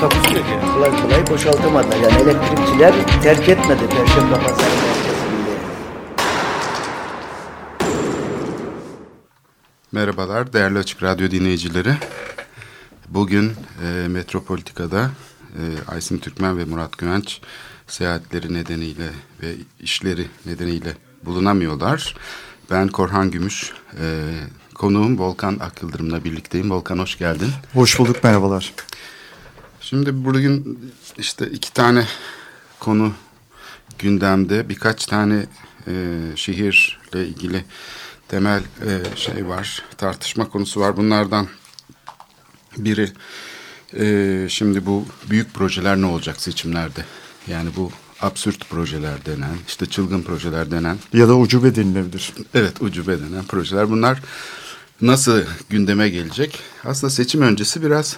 Takusuyor ki. Kolay kolay boşaltamadılar. Yani elektrikçiler terk etmedi Perşembe Pazarı merkezinde. Merhabalar değerli Açık Radyo dinleyicileri. Bugün e, Metropolitika'da e, Aysim Türkmen ve Murat Güvenç seyahatleri nedeniyle ve işleri nedeniyle bulunamıyorlar. Ben Korhan Gümüş, e, konuğum Volkan Akyıldırım'la birlikteyim. Volkan hoş geldin. Hoş bulduk, merhabalar. Şimdi bugün işte iki tane konu gündemde. Birkaç tane e, şehirle ilgili temel e, şey var, tartışma konusu var. Bunlardan biri e, şimdi bu büyük projeler ne olacak seçimlerde? Yani bu absürt projeler denen, işte çılgın projeler denen Ya da ucube denilebilir. Evet ucube denen projeler bunlar nasıl gündeme gelecek? Aslında seçim öncesi biraz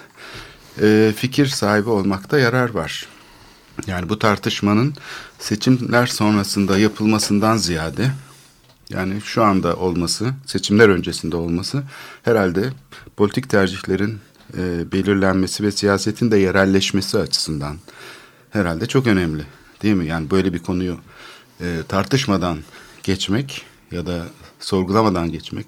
e, fikir sahibi olmakta yarar var. Yani bu tartışmanın seçimler sonrasında yapılmasından ziyade yani şu anda olması, seçimler öncesinde olması herhalde politik tercihlerin e, belirlenmesi ve siyasetin de yerelleşmesi açısından herhalde çok önemli. Değil mi? Yani böyle bir konuyu e, tartışmadan geçmek ya da sorgulamadan geçmek,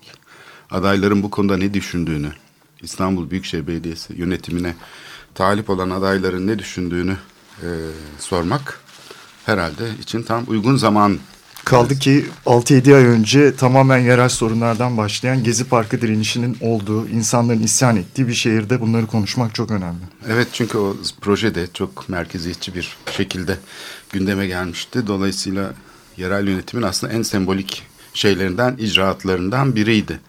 adayların bu konuda ne düşündüğünü, İstanbul Büyükşehir Belediyesi yönetimine talip olan adayların ne düşündüğünü e, sormak herhalde için tam uygun zaman. Kaldı ki 6-7 ay önce tamamen yerel sorunlardan başlayan Gezi Parkı direnişinin olduğu, insanların isyan ettiği bir şehirde bunları konuşmak çok önemli. Evet çünkü o proje de çok merkeziyetçi bir şekilde gündeme gelmişti. Dolayısıyla yerel yönetimin aslında en sembolik şeylerinden, icraatlarından biriydi.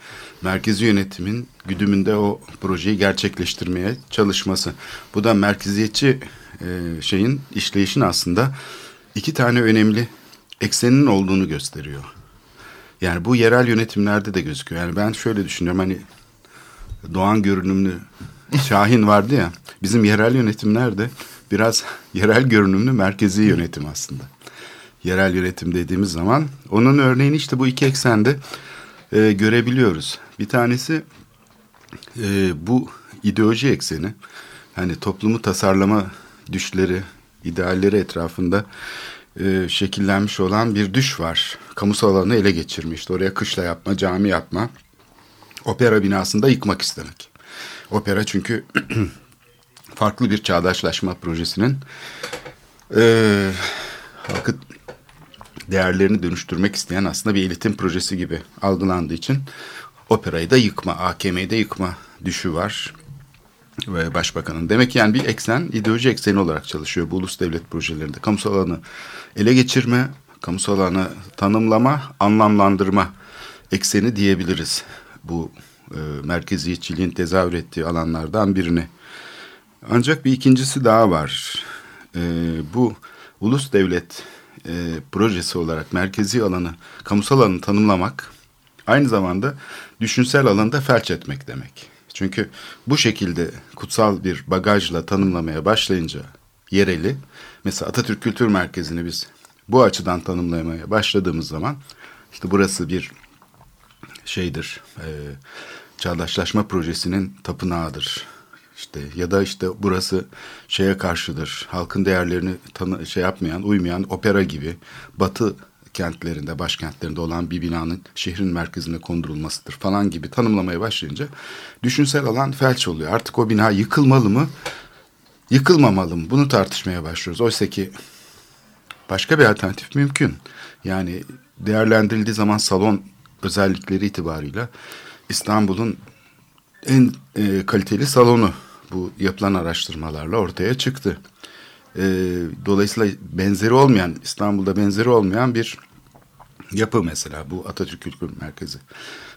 Merkezi yönetimin güdümünde o projeyi gerçekleştirmeye çalışması. Bu da merkeziyetçi e, şeyin, işleyişin aslında iki tane önemli ekseninin olduğunu gösteriyor. Yani bu yerel yönetimlerde de gözüküyor. Yani ben şöyle düşünüyorum hani Doğan görünümlü Şahin vardı ya bizim yerel yönetimler de biraz yerel görünümlü merkezi yönetim aslında. Yerel yönetim dediğimiz zaman onun örneğini işte bu iki eksende e, görebiliyoruz. Bir tanesi e, bu ideoloji ekseni hani toplumu tasarlama düşleri, idealleri etrafında e, şekillenmiş olan bir düş var. Kamusal alanı ele geçirmiş. Oraya kışla yapma, cami yapma, opera binasında yıkmak istemek. Opera çünkü farklı bir çağdaşlaşma projesinin e, halkı değerlerini dönüştürmek isteyen aslında bir eğitim projesi gibi algılandığı için operayı da yıkma, AKM'yi de yıkma düşü var ve başbakanın. Demek ki yani bir eksen ideoloji ekseni olarak çalışıyor bu ulus devlet projelerinde. Kamusal alanı ele geçirme, kamusal alanı tanımlama, anlamlandırma ekseni diyebiliriz. Bu e, merkeziyetçiliğin tezahür ettiği alanlardan birini. Ancak bir ikincisi daha var. E, bu ulus devlet e, projesi olarak merkezi alanı, kamusal alanı tanımlamak aynı zamanda düşünsel alanda felç etmek demek. Çünkü bu şekilde kutsal bir bagajla tanımlamaya başlayınca yereli, mesela Atatürk Kültür Merkezi'ni biz bu açıdan tanımlamaya başladığımız zaman işte burası bir şeydir, e, çağdaşlaşma projesinin tapınağıdır. İşte ya da işte burası şeye karşıdır. Halkın değerlerini tanı, şey yapmayan, uymayan opera gibi batı kentlerinde, başkentlerinde olan bir binanın şehrin merkezine kondurulmasıdır falan gibi tanımlamaya başlayınca düşünsel alan felç oluyor. Artık o bina yıkılmalı mı, yıkılmamalı mı? Bunu tartışmaya başlıyoruz. Oysa ki başka bir alternatif mümkün. Yani değerlendirildiği zaman salon özellikleri itibarıyla İstanbul'un en e, kaliteli salonu bu yapılan araştırmalarla ortaya çıktı. E, dolayısıyla benzeri olmayan, İstanbul'da benzeri olmayan bir yapı mesela bu Atatürk Kültür Merkezi.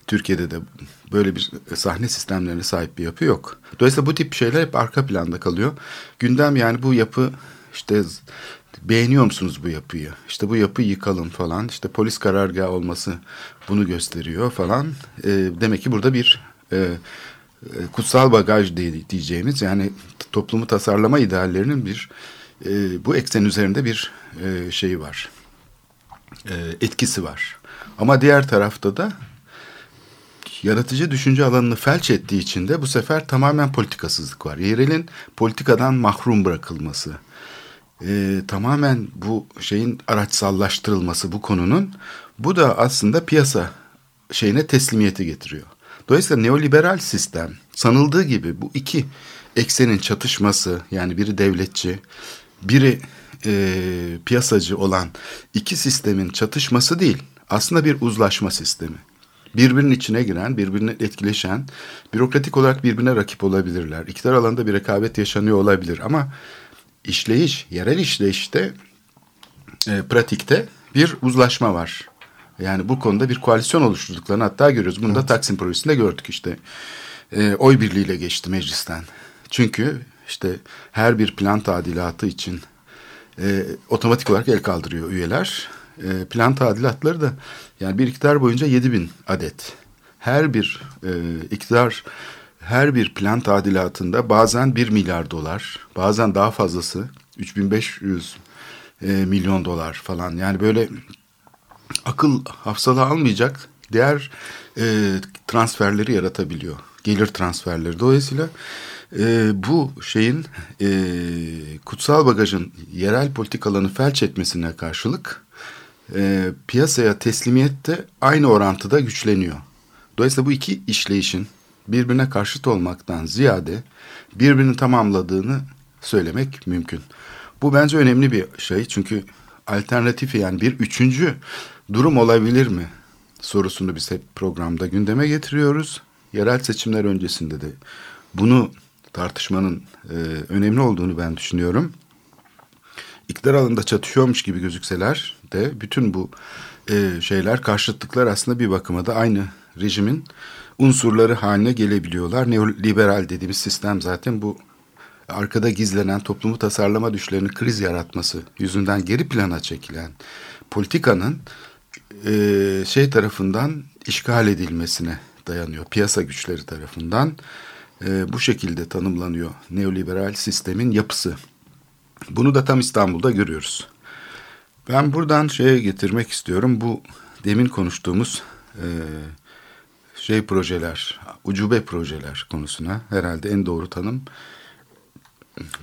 Türkiye'de de böyle bir sahne sistemlerine sahip bir yapı yok. Dolayısıyla bu tip şeyler hep arka planda kalıyor. Gündem yani bu yapı işte beğeniyor musunuz bu yapıyı? İşte bu yapıyı yıkalım falan. İşte polis karargahı olması bunu gösteriyor falan. E, demek ki burada bir e, e kutsal bagaj diyeceğimiz yani toplumu tasarlama ideallerinin bir e, bu eksen üzerinde bir e, şeyi var. E, etkisi var. Ama diğer tarafta da yaratıcı düşünce alanını felç ettiği için de bu sefer tamamen politikasızlık var. Yerelin politikadan mahrum bırakılması, e, tamamen bu şeyin araçsallaştırılması bu konunun, bu da aslında piyasa şeyine teslimiyeti getiriyor. Dolayısıyla neoliberal sistem sanıldığı gibi bu iki eksenin çatışması yani biri devletçi, biri e, piyasacı olan iki sistemin çatışması değil, aslında bir uzlaşma sistemi birbirinin içine giren, birbirine etkileşen, bürokratik olarak birbirine rakip olabilirler. İktidar alanında bir rekabet yaşanıyor olabilir ama işleyiş, yerel işleyişte, e, pratikte bir uzlaşma var. Yani bu konuda bir koalisyon oluşturduklarını hatta görüyoruz. Bunu evet. da Taksim projesinde gördük işte. E, oy birliğiyle geçti meclisten. Çünkü işte her bir plan tadilatı için e, otomatik olarak el kaldırıyor üyeler. E, plan tadilatları da yani bir iktidar boyunca 7 bin adet. Her bir e, iktidar her bir plan tadilatında bazen 1 milyar dolar, bazen daha fazlası 3500 e, milyon dolar falan. Yani böyle akıl hafsalı almayacak diğer e, transferleri yaratabiliyor. Gelir transferleri. Dolayısıyla e, bu şeyin e, kutsal bagajın yerel politikalarını felç etmesine karşılık e, piyasaya teslimiyet de aynı orantıda güçleniyor. Dolayısıyla bu iki işleyişin birbirine karşıt olmaktan ziyade birbirini tamamladığını söylemek mümkün. Bu bence önemli bir şey çünkü alternatifi yani bir üçüncü durum olabilir mi sorusunu biz hep programda gündeme getiriyoruz. Yerel seçimler öncesinde de bunu tartışmanın e, önemli olduğunu ben düşünüyorum iktidar alanında çatışıyormuş gibi gözükseler de bütün bu e, şeyler karşıtlıklar aslında bir bakıma da aynı rejimin unsurları haline gelebiliyorlar. Neoliberal dediğimiz sistem zaten bu arkada gizlenen toplumu tasarlama düşlerini kriz yaratması yüzünden geri plana çekilen politikanın e, şey tarafından işgal edilmesine dayanıyor. Piyasa güçleri tarafından e, bu şekilde tanımlanıyor neoliberal sistemin yapısı. Bunu da tam İstanbul'da görüyoruz. Ben buradan şeye getirmek istiyorum. Bu demin konuştuğumuz e, şey projeler, ucube projeler konusuna herhalde en doğru tanım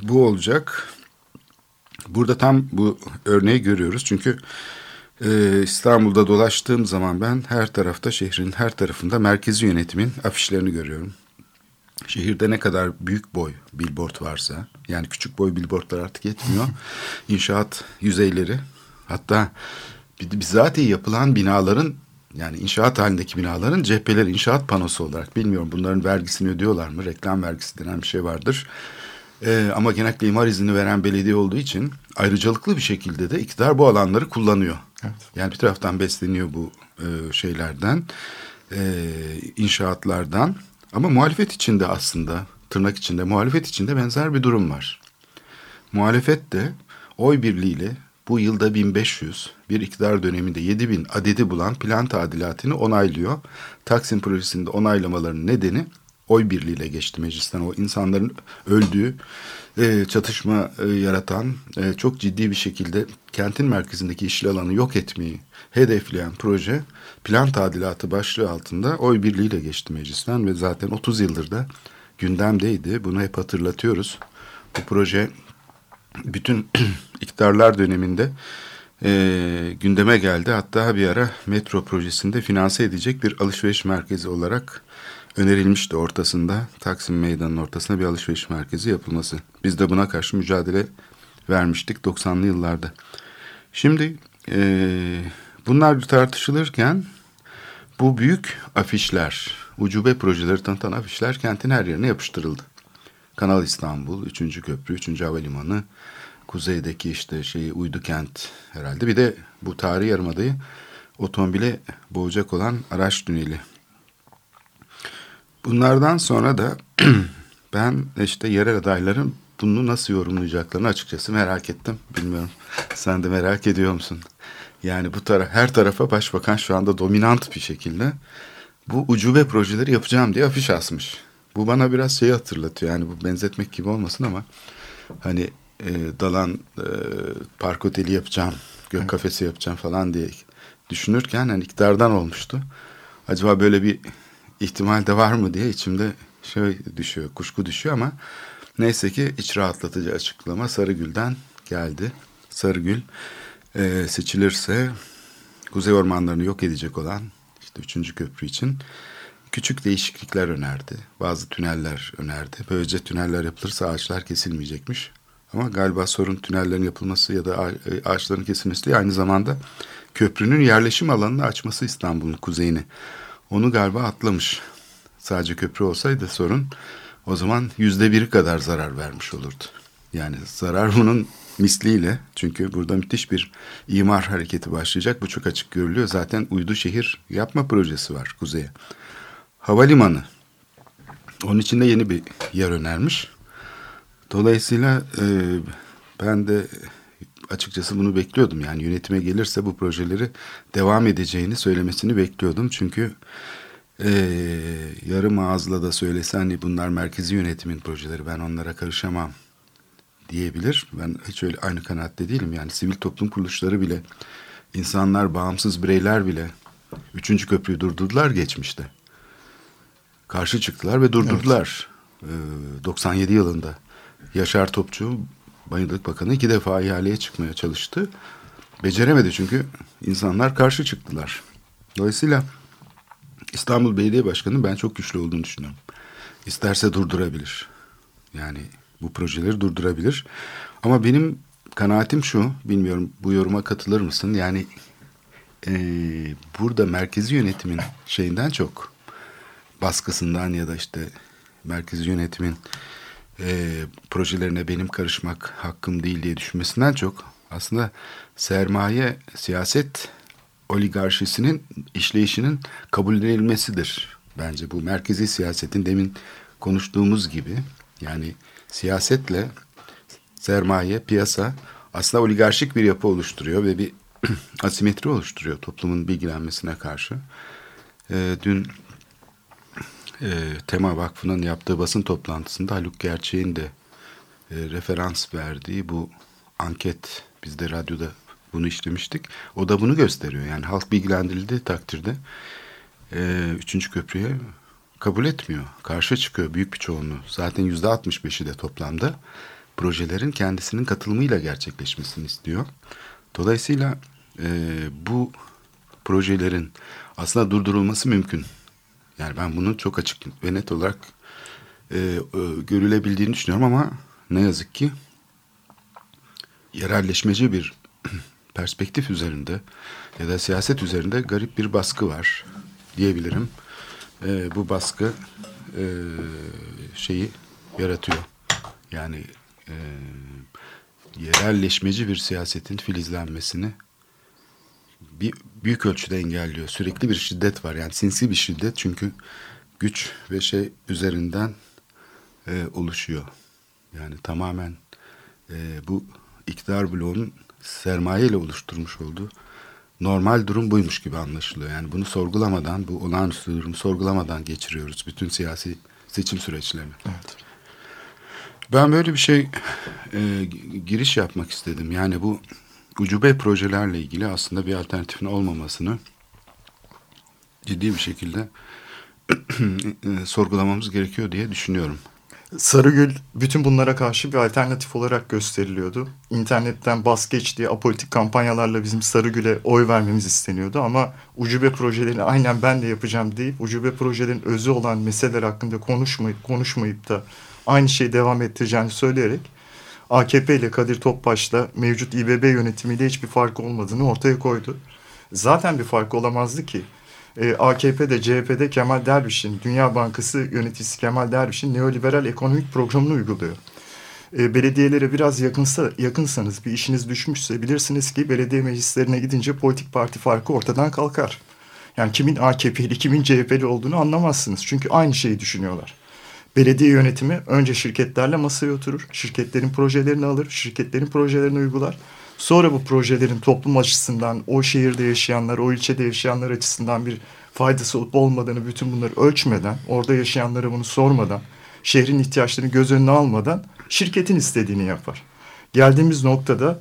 bu olacak. Burada tam bu örneği görüyoruz. Çünkü e, İstanbul'da dolaştığım zaman ben her tarafta şehrin her tarafında merkezi yönetimin afişlerini görüyorum. Şehirde ne kadar büyük boy billboard varsa yani küçük boy billboardlar artık yetmiyor. İnşaat yüzeyleri hatta bizatihi yapılan binaların yani inşaat halindeki binaların cepheleri inşaat panosu olarak bilmiyorum bunların vergisini ödüyorlar mı? Reklam vergisi denen bir şey vardır. Ee, ama genellikle imar izni veren belediye olduğu için ayrıcalıklı bir şekilde de iktidar bu alanları kullanıyor. Evet. Yani bir taraftan besleniyor bu e, şeylerden, e, inşaatlardan. Ama muhalefet içinde aslında tırnak içinde muhalefet içinde benzer bir durum var. Muhalefet de oy birliğiyle bu yılda 1500, bir iktidar döneminde 7000 adedi bulan plan tadilatını onaylıyor. Taksim projesinde onaylamaların nedeni oy birliğiyle geçti meclisten. O insanların öldüğü, e, çatışma e, yaratan, e, çok ciddi bir şekilde kentin merkezindeki işli alanı yok etmeyi hedefleyen proje plan tadilatı başlığı altında oy birliğiyle geçti meclisten ve zaten 30 yıldır da gündemdeydi. Bunu hep hatırlatıyoruz. Bu proje bütün iktidarlar döneminde e, gündeme geldi. Hatta bir ara metro projesinde finanse edecek bir alışveriş merkezi olarak önerilmişti ortasında. Taksim Meydanı'nın ortasına bir alışveriş merkezi yapılması. Biz de buna karşı mücadele vermiştik 90'lı yıllarda. Şimdi e, bunlar tartışılırken bu büyük afişler, ucube projeleri tanıtan afişler kentin her yerine yapıştırıldı. Kanal İstanbul, 3. Köprü, 3. Havalimanı, kuzeydeki işte şeyi Uydu Kent herhalde. Bir de bu tarihi yarımadayı otomobile boğacak olan araç tüneli. Bunlardan sonra da ben işte yerel adayların bunu nasıl yorumlayacaklarını açıkçası merak ettim. Bilmiyorum. Sen de merak ediyor musun? Yani bu tara her tarafa başbakan şu anda dominant bir şekilde bu ucube projeleri yapacağım diye afiş asmış. Bu bana biraz şeyi hatırlatıyor. Yani bu benzetmek gibi olmasın ama hani e, dalan e, park oteli yapacağım, gök kafesi yapacağım falan diye düşünürken hani iktidardan olmuştu. Acaba böyle bir ihtimal de var mı diye içimde şey düşüyor, kuşku düşüyor ama neyse ki iç rahatlatıcı açıklama Sarıgül'den geldi. Sarıgül e, seçilirse kuzey ormanlarını yok edecek olan işte üçüncü köprü için küçük değişiklikler önerdi. Bazı tüneller önerdi. Böylece tüneller yapılırsa ağaçlar kesilmeyecekmiş. Ama galiba sorun tünellerin yapılması ya da e, ağaçların kesilmesi değil. Aynı zamanda köprünün yerleşim alanını açması İstanbul'un kuzeyini. Onu galiba atlamış. Sadece köprü olsaydı sorun o zaman yüzde biri kadar zarar vermiş olurdu. Yani zarar bunun misliyle çünkü burada müthiş bir imar hareketi başlayacak. Bu çok açık görülüyor. Zaten uydu şehir yapma projesi var kuzeye. Havalimanı. Onun içinde yeni bir yer önermiş. Dolayısıyla e, ben de açıkçası bunu bekliyordum. Yani yönetime gelirse bu projeleri devam edeceğini söylemesini bekliyordum. Çünkü e, yarım ağızla da söylese hani bunlar merkezi yönetimin projeleri ben onlara karışamam diyebilir. Ben hiç öyle aynı kanaatte değilim. Yani sivil toplum kuruluşları bile, insanlar, bağımsız bireyler bile üçüncü köprüyü durdurdular geçmişte. Karşı çıktılar ve durdurdular. Evet. Ee, 97 yılında Yaşar Topçu, Bayındırlık Bakanı iki defa ihaleye çıkmaya çalıştı. Beceremedi çünkü insanlar karşı çıktılar. Dolayısıyla İstanbul Belediye Başkanı ben çok güçlü olduğunu düşünüyorum. İsterse durdurabilir. Yani bu projeleri durdurabilir. Ama benim kanaatim şu, bilmiyorum bu yoruma katılır mısın? Yani e, burada merkezi yönetimin şeyinden çok baskısından ya da işte merkezi yönetimin e, projelerine benim karışmak hakkım değil diye düşünmesinden çok aslında sermaye siyaset oligarşisinin işleyişinin kabul edilmesidir bence bu merkezi siyasetin demin konuştuğumuz gibi yani siyasetle sermaye, piyasa aslında oligarşik bir yapı oluşturuyor ve bir asimetri oluşturuyor toplumun bilgilenmesine karşı. E, dün e, Tema Vakfı'nın yaptığı basın toplantısında Haluk Gerçek'in de e, referans verdiği bu anket biz de radyoda bunu işlemiştik. O da bunu gösteriyor. Yani halk bilgilendirildiği takdirde e, üçüncü köprüye kabul etmiyor. Karşı çıkıyor büyük bir çoğunluğu. Zaten yüzde 65'i de toplamda projelerin kendisinin katılımıyla gerçekleşmesini istiyor. Dolayısıyla e, bu projelerin aslında durdurulması mümkün. Yani ben bunun çok açık ve net olarak e, e, görülebildiğini düşünüyorum ama ne yazık ki yerelleşmeci bir perspektif üzerinde ya da siyaset üzerinde garip bir baskı var diyebilirim e, bu baskı e, şeyi yaratıyor. Yani e, yerelleşmeci bir siyasetin filizlenmesini bir büyük ölçüde engelliyor. Sürekli bir şiddet var. Yani sinsi bir şiddet çünkü güç ve şey üzerinden e, oluşuyor. Yani tamamen e, bu iktidar bloğunun sermaye ile oluşturmuş olduğu normal durum buymuş gibi anlaşılıyor. Yani bunu sorgulamadan, bu olağanüstü durumu sorgulamadan geçiriyoruz bütün siyasi seçim süreçlerini. Evet. Ben böyle bir şey e, giriş yapmak istedim. Yani bu ucube projelerle ilgili aslında bir alternatifin olmamasını ciddi bir şekilde e, sorgulamamız gerekiyor diye düşünüyorum. Sarıgül bütün bunlara karşı bir alternatif olarak gösteriliyordu. İnternetten bas geç diye apolitik kampanyalarla bizim Sarıgül'e oy vermemiz isteniyordu ama ucube projelerini aynen ben de yapacağım deyip ucube projelerin özü olan meseleler hakkında konuşmayıp konuşmayıp da aynı şeyi devam ettireceğini söyleyerek AKP ile Kadir Topbaş'la mevcut İBB yönetimiyle hiçbir fark olmadığını ortaya koydu. Zaten bir fark olamazdı ki e, AKP'de, CHP'de Kemal Derviş'in, Dünya Bankası yöneticisi Kemal Derviş'in neoliberal ekonomik programını uyguluyor. E, belediyelere biraz yakınsa, yakınsanız, bir işiniz düşmüşse bilirsiniz ki belediye meclislerine gidince politik parti farkı ortadan kalkar. Yani kimin AKP'li, kimin CHP'li olduğunu anlamazsınız. Çünkü aynı şeyi düşünüyorlar. Belediye yönetimi önce şirketlerle masaya oturur. Şirketlerin projelerini alır, şirketlerin projelerini uygular. Sonra bu projelerin toplum açısından, o şehirde yaşayanlar, o ilçede yaşayanlar açısından bir faydası olup olmadığını bütün bunları ölçmeden, orada yaşayanlara bunu sormadan, şehrin ihtiyaçlarını göz önüne almadan şirketin istediğini yapar. Geldiğimiz noktada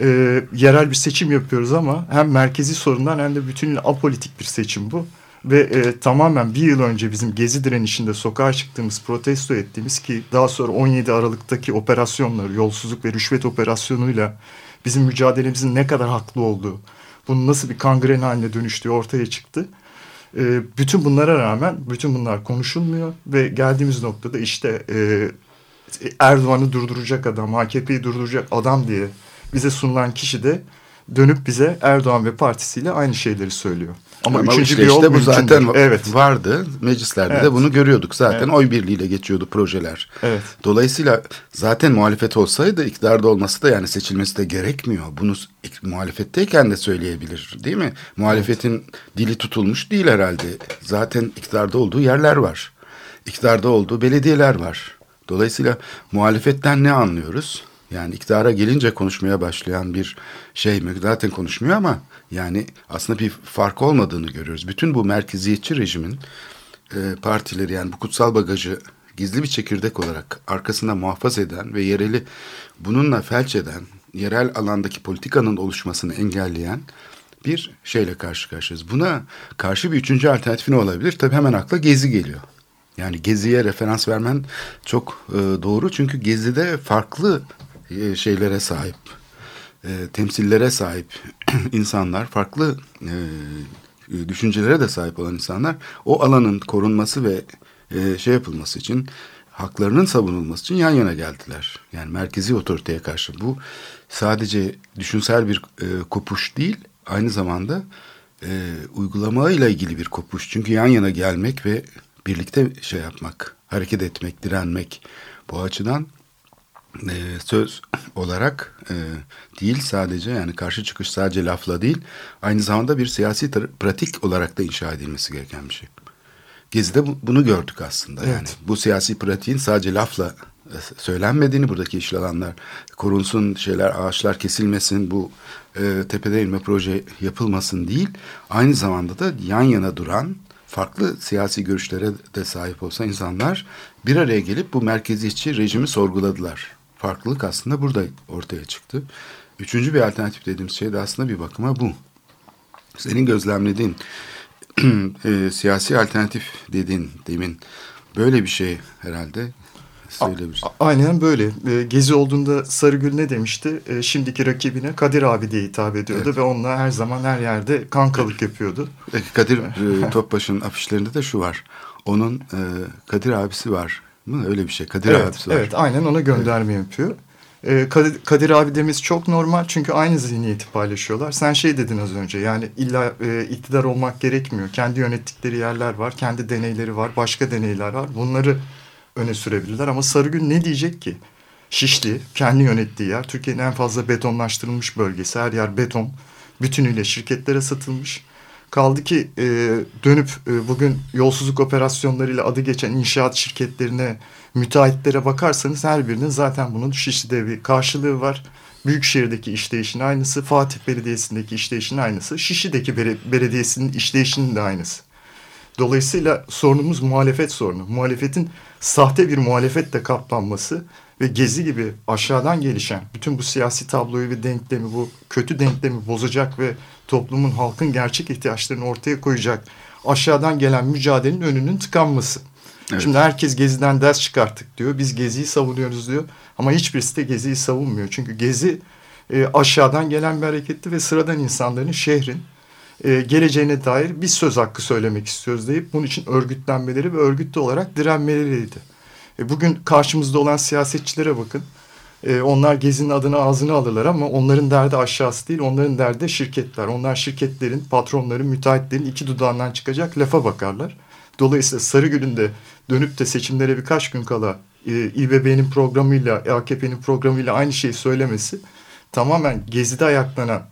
e, yerel bir seçim yapıyoruz ama hem merkezi sorundan hem de bütünüyle apolitik bir seçim bu. Ve e, tamamen bir yıl önce bizim Gezi direnişinde sokağa çıktığımız, protesto ettiğimiz ki daha sonra 17 Aralık'taki operasyonları, yolsuzluk ve rüşvet operasyonuyla bizim mücadelemizin ne kadar haklı olduğu, bunun nasıl bir kangren haline dönüştüğü ortaya çıktı. E, bütün bunlara rağmen bütün bunlar konuşulmuyor ve geldiğimiz noktada işte e, Erdoğan'ı durduracak adam, AKP'yi durduracak adam diye bize sunulan kişi de dönüp bize Erdoğan ve partisiyle aynı şeyleri söylüyor. Ama, Ama üçüncü bir yol bu zaten evet. vardı. Meclislerde evet. de bunu görüyorduk. Zaten evet. oy birliğiyle geçiyordu projeler. Evet. Dolayısıyla zaten muhalefet olsaydı iktidarda olması da yani seçilmesi de gerekmiyor. Bunu muhalefetteyken de söyleyebilir değil mi? Muhalefetin evet. dili tutulmuş değil herhalde. Zaten iktidarda olduğu yerler var. İktidarda olduğu belediyeler var. Dolayısıyla muhalefetten ne anlıyoruz? Yani iktidara gelince konuşmaya başlayan bir şey mi? Zaten konuşmuyor ama yani aslında bir fark olmadığını görüyoruz. Bütün bu merkeziyetçi rejimin e, partileri yani bu kutsal bagajı gizli bir çekirdek olarak arkasında muhafaza eden ve yereli bununla felç eden, yerel alandaki politikanın oluşmasını engelleyen bir şeyle karşı karşıyayız. Buna karşı bir üçüncü alternatif ne olabilir? Tabii hemen akla Gezi geliyor. Yani Gezi'ye referans vermen çok e, doğru çünkü Gezi'de farklı e, şeylere sahip, e, temsillere sahip insanlar, farklı e, düşüncelere de sahip olan insanlar o alanın korunması ve e, şey yapılması için haklarının savunulması için yan yana geldiler. Yani merkezi otoriteye karşı bu sadece düşünsel bir e, kopuş değil, aynı zamanda e, uygulamayla ilgili bir kopuş. Çünkü yan yana gelmek ve birlikte şey yapmak, hareket etmek, direnmek bu açıdan e, söz olarak e, değil sadece yani karşı çıkış sadece lafla değil aynı zamanda bir siyasi pratik olarak da inşa edilmesi gereken bir şey. Gezi'de bu, bunu gördük aslında evet. yani bu siyasi pratiğin sadece lafla e, söylenmediğini buradaki işgal alanlar korunsun şeyler ağaçlar kesilmesin bu e, tepede inme proje yapılmasın değil aynı zamanda da yan yana duran farklı siyasi görüşlere de sahip olsa insanlar bir araya gelip bu merkeziyetçi rejimi sorguladılar farklılık aslında burada ortaya çıktı. Üçüncü bir alternatif dediğimiz şey de aslında bir bakıma bu. Senin gözlemlediğin e, siyasi alternatif dediğin demin böyle bir şey herhalde söyleyebiliriz. Aynen böyle. E, Gezi olduğunda Sarıgül ne demişti? E, şimdiki rakibine Kadir abi diye hitap ediyordu evet. ve onunla her zaman her yerde kankalık yapıyordu. Kadir e, Topbaş'ın afişlerinde de şu var. Onun Kadir abisi var mı? Öyle bir şey. Kadir evet, abisi var. Evet aynen ona gönderme evet. yapıyor. Ee, Kadir, Kadir abi demiz çok normal çünkü aynı zihniyeti paylaşıyorlar. Sen şey dedin az önce yani illa e, iktidar olmak gerekmiyor. Kendi yönettikleri yerler var, kendi deneyleri var, başka deneyler var. Bunları öne sürebilirler ama Sarıgül ne diyecek ki? Şişli, kendi yönettiği yer, Türkiye'nin en fazla betonlaştırılmış bölgesi. Her yer beton, bütünüyle şirketlere satılmış. Kaldı ki e, dönüp e, bugün yolsuzluk operasyonlarıyla adı geçen inşaat şirketlerine, müteahhitlere bakarsanız her birinin zaten bunun Şişli'de bir karşılığı var. Büyükşehir'deki işleyişin aynısı, Fatih Belediyesi'ndeki işleyişin aynısı, Şişli'deki belediyesinin işleyişinin de aynısı. Dolayısıyla sorunumuz muhalefet sorunu. Muhalefetin sahte bir muhalefetle kaplanması ve Gezi gibi aşağıdan gelişen bütün bu siyasi tabloyu ve denklemi, bu kötü denklemi bozacak ve toplumun, halkın gerçek ihtiyaçlarını ortaya koyacak aşağıdan gelen mücadelenin önünün tıkanması. Evet. Şimdi herkes Gezi'den ders çıkarttık diyor. Biz Gezi'yi savunuyoruz diyor. Ama hiçbirisi de Gezi'yi savunmuyor. Çünkü Gezi e, aşağıdan gelen bir hareketti ve sıradan insanların şehrin e, geleceğine dair bir söz hakkı söylemek istiyoruz deyip bunun için örgütlenmeleri ve örgütlü olarak direnmeleriydi. E, bugün karşımızda olan siyasetçilere bakın. E, onlar Gezi'nin adını ağzına alırlar ama onların derdi aşağısı değil. Onların derdi şirketler. Onlar şirketlerin, patronların, müteahhitlerin iki dudağından çıkacak lafa bakarlar. Dolayısıyla Sarıgül'ün de dönüp de seçimlere birkaç gün kala e, İBB'nin programıyla, AKP'nin programıyla aynı şeyi söylemesi tamamen Gezi'de ayaklanan,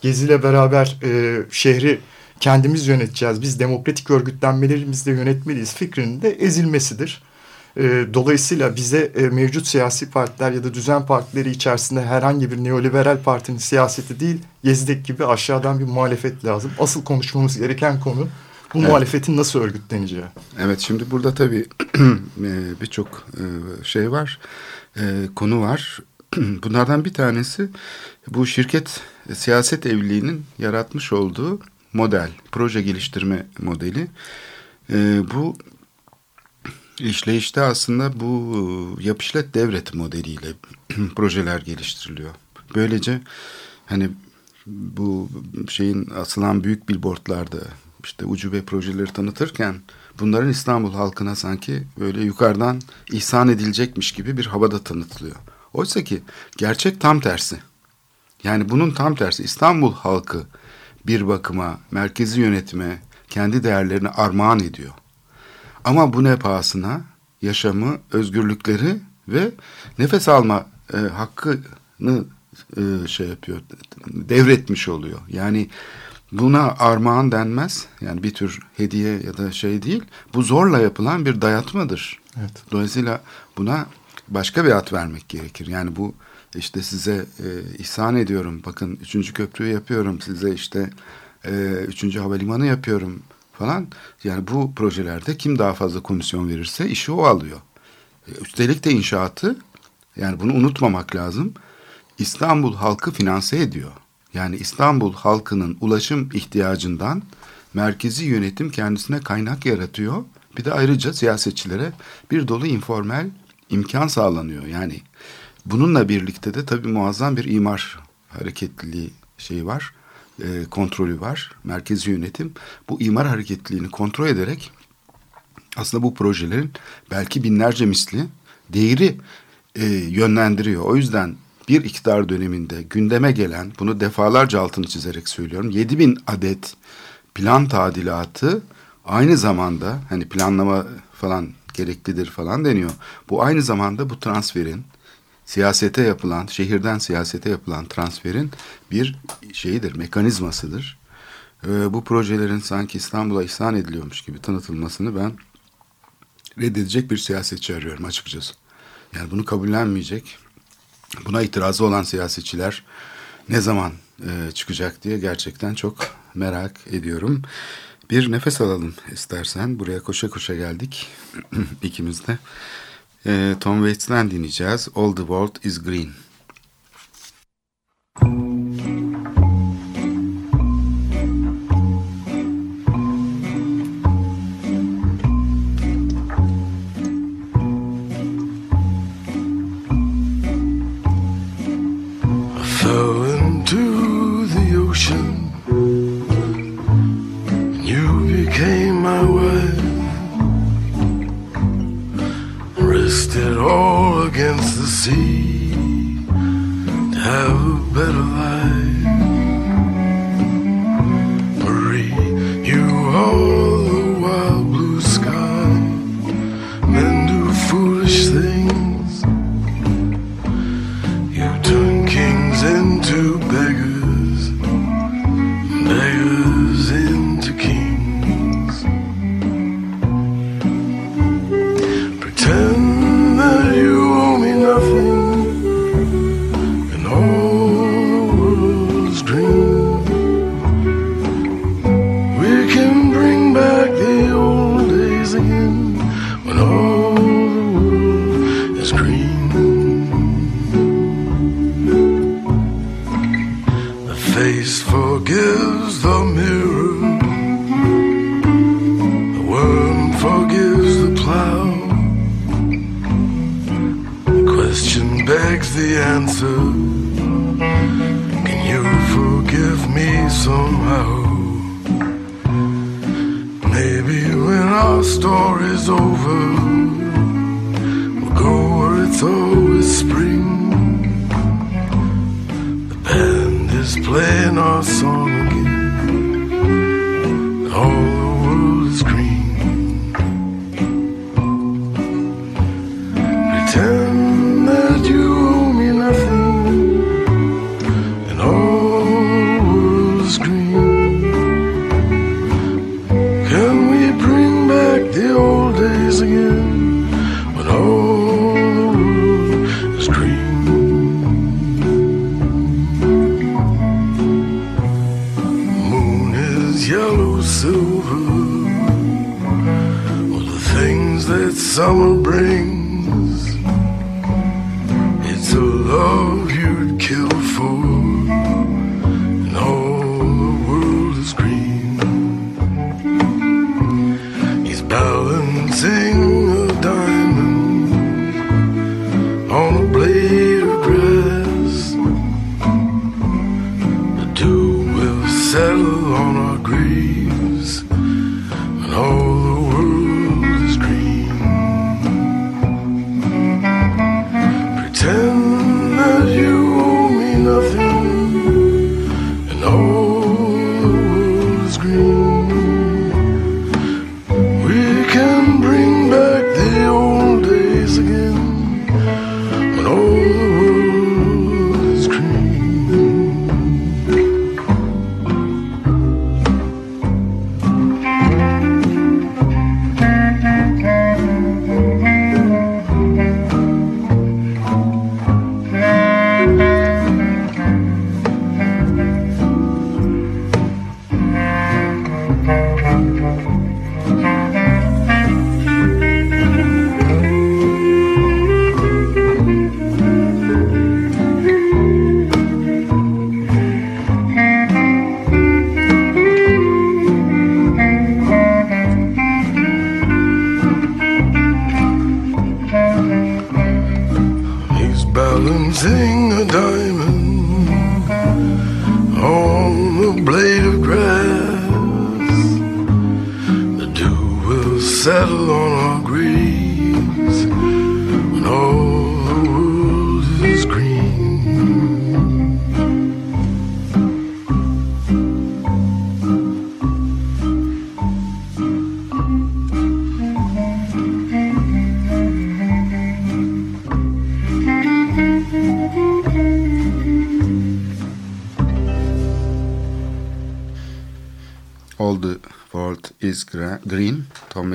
Gezi'yle beraber e, şehri kendimiz yöneteceğiz, biz demokratik örgütlenmelerimizle yönetmeliyiz fikrinin de ezilmesidir. E, dolayısıyla bize e, mevcut siyasi partiler ya da düzen partileri içerisinde herhangi bir neoliberal partinin siyaseti değil, Yezdek gibi aşağıdan bir muhalefet lazım. Asıl konuşmamız gereken konu bu evet. muhalefetin nasıl örgütleneceği. Evet şimdi burada tabii e, birçok şey var, konu var. Bunlardan bir tanesi bu şirket siyaset evliliğinin yaratmış olduğu model, proje geliştirme modeli. Bu işleyişte aslında bu yapışlet devret modeliyle projeler geliştiriliyor. Böylece hani bu şeyin asılan büyük billboardlarda işte ucube projeleri tanıtırken bunların İstanbul halkına sanki böyle yukarıdan ihsan edilecekmiş gibi bir havada tanıtılıyor. Oysa ki gerçek tam tersi. Yani bunun tam tersi İstanbul halkı bir bakıma merkezi yönetime kendi değerlerini armağan ediyor. Ama bu ne pahasına yaşamı, özgürlükleri ve nefes alma e, hakkını e, şey yapıyor, devretmiş oluyor. Yani buna armağan denmez. Yani bir tür hediye ya da şey değil. Bu zorla yapılan bir dayatmadır. Evet. Dolayısıyla buna başka bir ad vermek gerekir. Yani bu işte size e, ihsan ediyorum. Bakın üçüncü köprüyü yapıyorum. Size işte e, üçüncü havalimanı yapıyorum falan. Yani bu projelerde kim daha fazla komisyon verirse işi o alıyor. E, üstelik de inşaatı yani bunu unutmamak lazım. İstanbul halkı finanse ediyor. Yani İstanbul halkının ulaşım ihtiyacından merkezi yönetim kendisine kaynak yaratıyor. Bir de ayrıca siyasetçilere bir dolu informal imkan sağlanıyor. Yani bununla birlikte de tabii muazzam bir imar hareketliliği şeyi var, e, kontrolü var. Merkezi yönetim bu imar hareketliliğini kontrol ederek aslında bu projelerin belki binlerce misli değeri e, yönlendiriyor. O yüzden bir iktidar döneminde gündeme gelen, bunu defalarca altını çizerek söylüyorum, 7 bin adet plan tadilatı aynı zamanda hani planlama falan gereklidir falan deniyor. Bu aynı zamanda bu transferin siyasete yapılan, şehirden siyasete yapılan transferin bir şeyidir, mekanizmasıdır. Ee, bu projelerin sanki İstanbul'a ihsan ediliyormuş gibi tanıtılmasını ben reddedecek bir siyasetçi arıyorum açıkçası. Yani bunu kabullenmeyecek, Buna itirazı olan siyasetçiler ne zaman e, çıkacak diye gerçekten çok merak ediyorum. Bir nefes alalım istersen. Buraya koşa koşa geldik ikimiz de. E, Tom Waits'ten dinleyeceğiz. All the World is Green. Can twisted all against the sea to have a better life.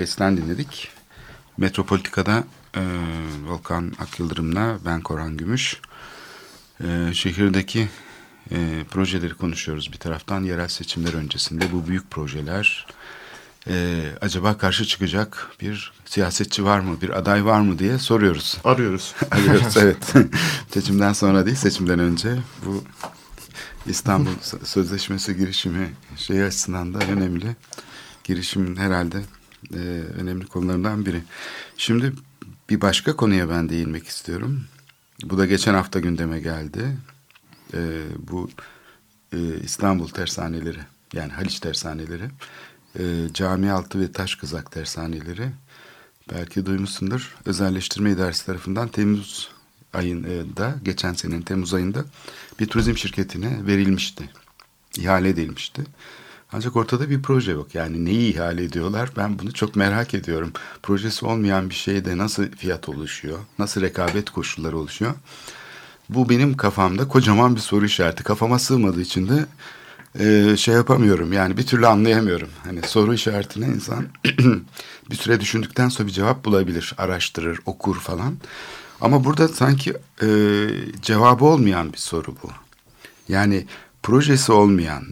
Waits'ten dinledik. Metropolitika'da e, Volkan Akyıldırım'la ben Korhan Gümüş. E, şehirdeki e, projeleri konuşuyoruz bir taraftan. Yerel seçimler öncesinde bu büyük projeler e, acaba karşı çıkacak bir siyasetçi var mı, bir aday var mı diye soruyoruz. Arıyoruz. Arıyoruz evet. Seçimden sonra değil, seçimden önce bu İstanbul Sözleşmesi girişimi şey açısından da önemli. Girişimin herhalde e, önemli konularından biri. Şimdi bir başka konuya ben değinmek istiyorum. Bu da geçen hafta gündeme geldi. E, bu e, İstanbul tersaneleri yani Haliç tersaneleri, e, Camialtı ve Taş Kızak tersaneleri belki duymuşsundur. Özelleştirme İdaresi tarafından Temmuz ayında, geçen senenin Temmuz ayında bir turizm şirketine verilmişti. İhale edilmişti. Ancak ortada bir proje yok. Yani neyi ihale ediyorlar? Ben bunu çok merak ediyorum. Projesi olmayan bir şeyde nasıl fiyat oluşuyor? Nasıl rekabet koşulları oluşuyor? Bu benim kafamda kocaman bir soru işareti. Kafama sığmadığı için de e, şey yapamıyorum. Yani bir türlü anlayamıyorum. Hani soru işaretine insan bir süre düşündükten sonra bir cevap bulabilir. Araştırır, okur falan. Ama burada sanki e, cevabı olmayan bir soru bu. Yani projesi olmayan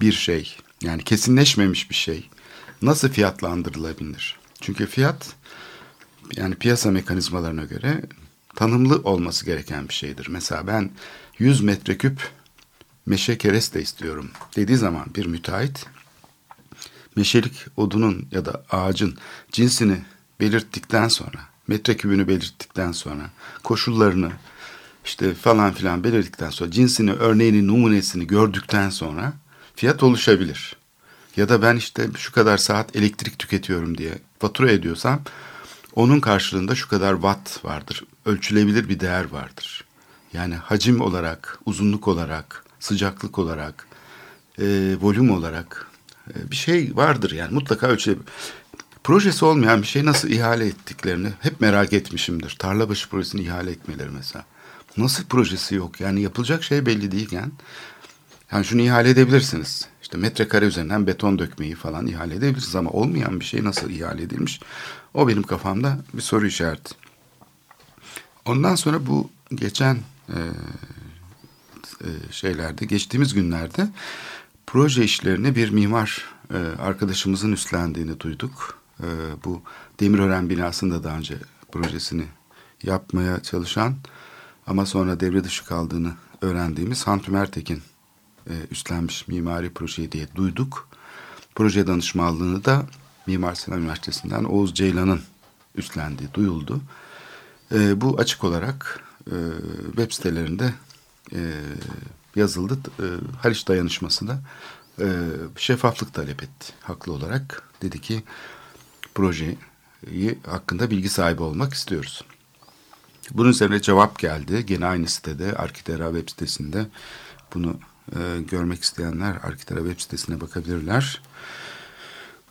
bir şey, yani kesinleşmemiş bir şey nasıl fiyatlandırılabilir? Çünkü fiyat yani piyasa mekanizmalarına göre tanımlı olması gereken bir şeydir. Mesela ben 100 metreküp meşe kereste istiyorum dediği zaman bir müteahhit meşelik odunun ya da ağacın cinsini belirttikten sonra, metrekübünü belirttikten sonra, koşullarını işte falan filan belirttikten sonra, cinsini, örneğini, numunesini gördükten sonra fiyat oluşabilir. Ya da ben işte şu kadar saat elektrik tüketiyorum diye fatura ediyorsam onun karşılığında şu kadar watt vardır. Ölçülebilir bir değer vardır. Yani hacim olarak, uzunluk olarak, sıcaklık olarak, e, volüm olarak e, bir şey vardır yani mutlaka ölçülebilir. Projesi olmayan bir şey nasıl ihale ettiklerini hep merak etmişimdir. Tarlabaşı projesini ihale etmeleri mesela. Nasıl projesi yok yani yapılacak şey belli değilken yani şunu ihale edebilirsiniz. İşte metrekare üzerinden beton dökmeyi falan ihale edebilirsiniz ama olmayan bir şey nasıl ihale edilmiş? O benim kafamda bir soru işareti. Ondan sonra bu geçen e, e, şeylerde, geçtiğimiz günlerde proje işlerini bir mimar e, arkadaşımızın üstlendiğini duyduk. e, bu Demirören binasında daha önce projesini yapmaya çalışan ama sonra devre dışı kaldığını öğrendiğimiz Hantüm Ertekin e, üstlenmiş mimari projeyi diye duyduk. Proje danışmanlığını da Mimar Sinan Üniversitesi'nden Oğuz Ceylan'ın üstlendiği duyuldu. E, bu açık olarak e, web sitelerinde e, yazıldı. E, Haliç Dayanışması da e, şeffaflık talep etti haklı olarak. Dedi ki projeyi hakkında bilgi sahibi olmak istiyoruz. Bunun üzerine cevap geldi. Gene aynı sitede Arkitera web sitesinde bunu e, görmek isteyenler Arkitera web sitesine bakabilirler.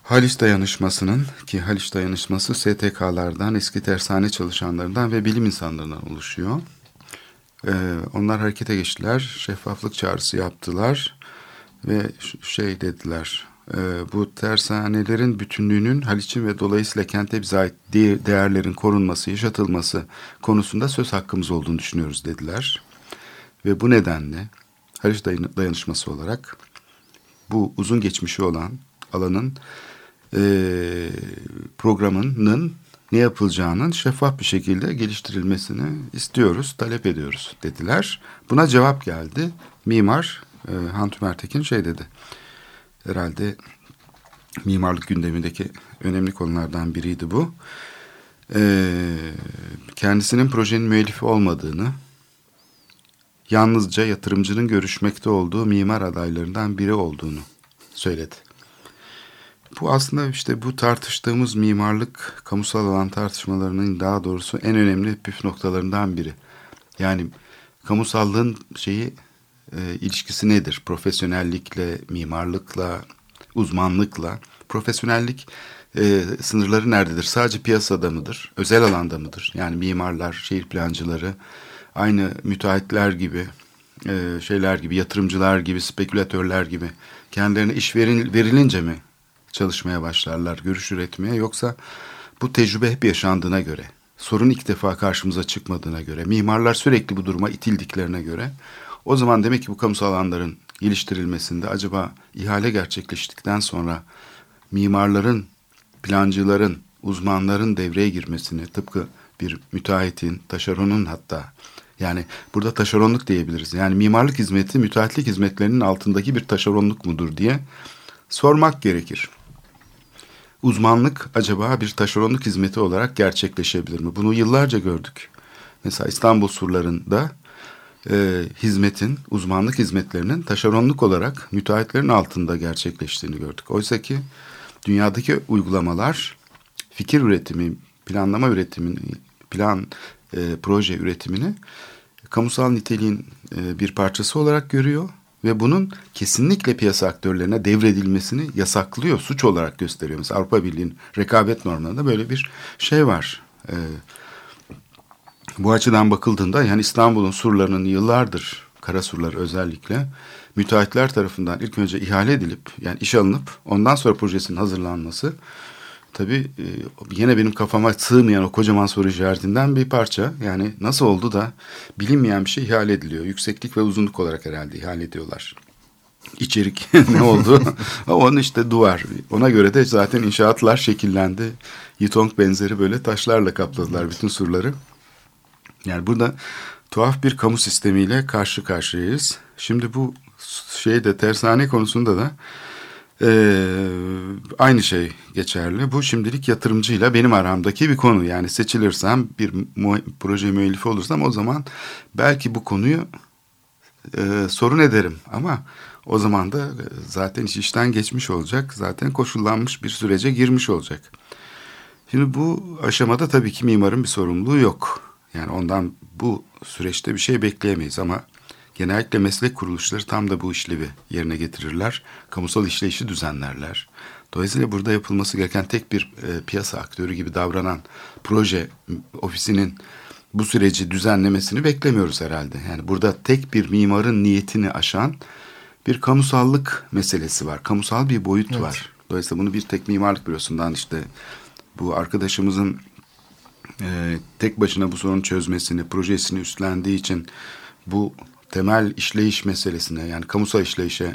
Haliç Dayanışması'nın ki Haliç Dayanışması STK'lardan, eski tersane çalışanlarından ve bilim insanlarından oluşuyor. Ee, onlar harekete geçtiler, şeffaflık çağrısı yaptılar ve şey dediler, e, bu tersanelerin bütünlüğünün Haliç'in ve dolayısıyla kente bize ait değerlerin korunması, yaşatılması konusunda söz hakkımız olduğunu düşünüyoruz dediler. Ve bu nedenle Haliç Dayanışması olarak bu uzun geçmişi olan alanın e, programının ne yapılacağının şeffaf bir şekilde geliştirilmesini istiyoruz, talep ediyoruz dediler. Buna cevap geldi. Mimar e, Hantüm Ertekin şey dedi. Herhalde mimarlık gündemindeki önemli konulardan biriydi bu. E, kendisinin projenin müellifi olmadığını, yalnızca yatırımcının görüşmekte olduğu mimar adaylarından biri olduğunu söyledi. Bu aslında işte bu tartıştığımız mimarlık kamusal alan tartışmalarının daha doğrusu en önemli püf noktalarından biri. Yani kamusallığın şeyi e, ilişkisi nedir? Profesyonellikle, mimarlıkla, uzmanlıkla. Profesyonellik e, sınırları nerededir? Sadece piyasada mıdır? Özel alanda mıdır? Yani mimarlar, şehir plancıları, aynı müteahhitler gibi, e, şeyler gibi, yatırımcılar gibi, spekülatörler gibi kendilerine iş veril, verilince mi çalışmaya başlarlar, görüş üretmeye? Yoksa bu tecrübe hep yaşandığına göre, sorun ilk defa karşımıza çıkmadığına göre, mimarlar sürekli bu duruma itildiklerine göre o zaman demek ki bu kamusal alanların geliştirilmesinde acaba ihale gerçekleştikten sonra mimarların, plancıların, uzmanların devreye girmesini tıpkı bir müteahhitin, taşeronun hatta yani burada taşeronluk diyebiliriz. Yani mimarlık hizmeti müteahhitlik hizmetlerinin altındaki bir taşeronluk mudur diye sormak gerekir uzmanlık acaba bir taşeronluk hizmeti olarak gerçekleşebilir mi? Bunu yıllarca gördük. Mesela İstanbul surlarında e, hizmetin, uzmanlık hizmetlerinin taşeronluk olarak müteahhitlerin altında gerçekleştiğini gördük. Oysa ki dünyadaki uygulamalar fikir üretimi, planlama üretimini, plan, e, proje üretimini kamusal niteliğin e, bir parçası olarak görüyor ve bunun kesinlikle piyasa aktörlerine devredilmesini yasaklıyor, suç olarak gösteriyor. Mesela Avrupa Birliği'nin rekabet normlarında böyle bir şey var. Ee, bu açıdan bakıldığında yani İstanbul'un surlarının yıllardır, kara surlar özellikle müteahhitler tarafından ilk önce ihale edilip yani iş alınıp ondan sonra projesinin hazırlanması tabii e, yine benim kafama sığmayan o kocaman soru işaretinden bir parça. Yani nasıl oldu da bilinmeyen bir şey ihale ediliyor. Yükseklik ve uzunluk olarak herhalde ihale ediyorlar. İçerik ne oldu? Onun işte duvar. Ona göre de zaten inşaatlar şekillendi. Yitong benzeri böyle taşlarla kapladılar bütün surları. Yani burada tuhaf bir kamu sistemiyle karşı karşıyayız. Şimdi bu şeyde tersane konusunda da ee, aynı şey geçerli. Bu şimdilik yatırımcıyla benim aramdaki bir konu. Yani seçilirsem bir mu proje müellifi olursam o zaman belki bu konuyu e, sorun ederim. Ama o zaman da zaten iş işten geçmiş olacak. Zaten koşullanmış bir sürece girmiş olacak. Şimdi bu aşamada tabii ki mimarın bir sorumluluğu yok. Yani ondan bu süreçte bir şey bekleyemeyiz ama Genellikle meslek kuruluşları tam da bu işlevi yerine getirirler. Kamusal işleyişi düzenlerler. Dolayısıyla burada yapılması gereken tek bir e, piyasa aktörü gibi davranan proje ofisinin bu süreci düzenlemesini beklemiyoruz herhalde. Yani burada tek bir mimarın niyetini aşan bir kamusallık meselesi var. Kamusal bir boyut evet. var. Dolayısıyla bunu bir tek mimarlık bürosundan işte bu arkadaşımızın e, tek başına bu sorunu çözmesini, projesini üstlendiği için bu temel işleyiş meselesine yani kamusal işleyişe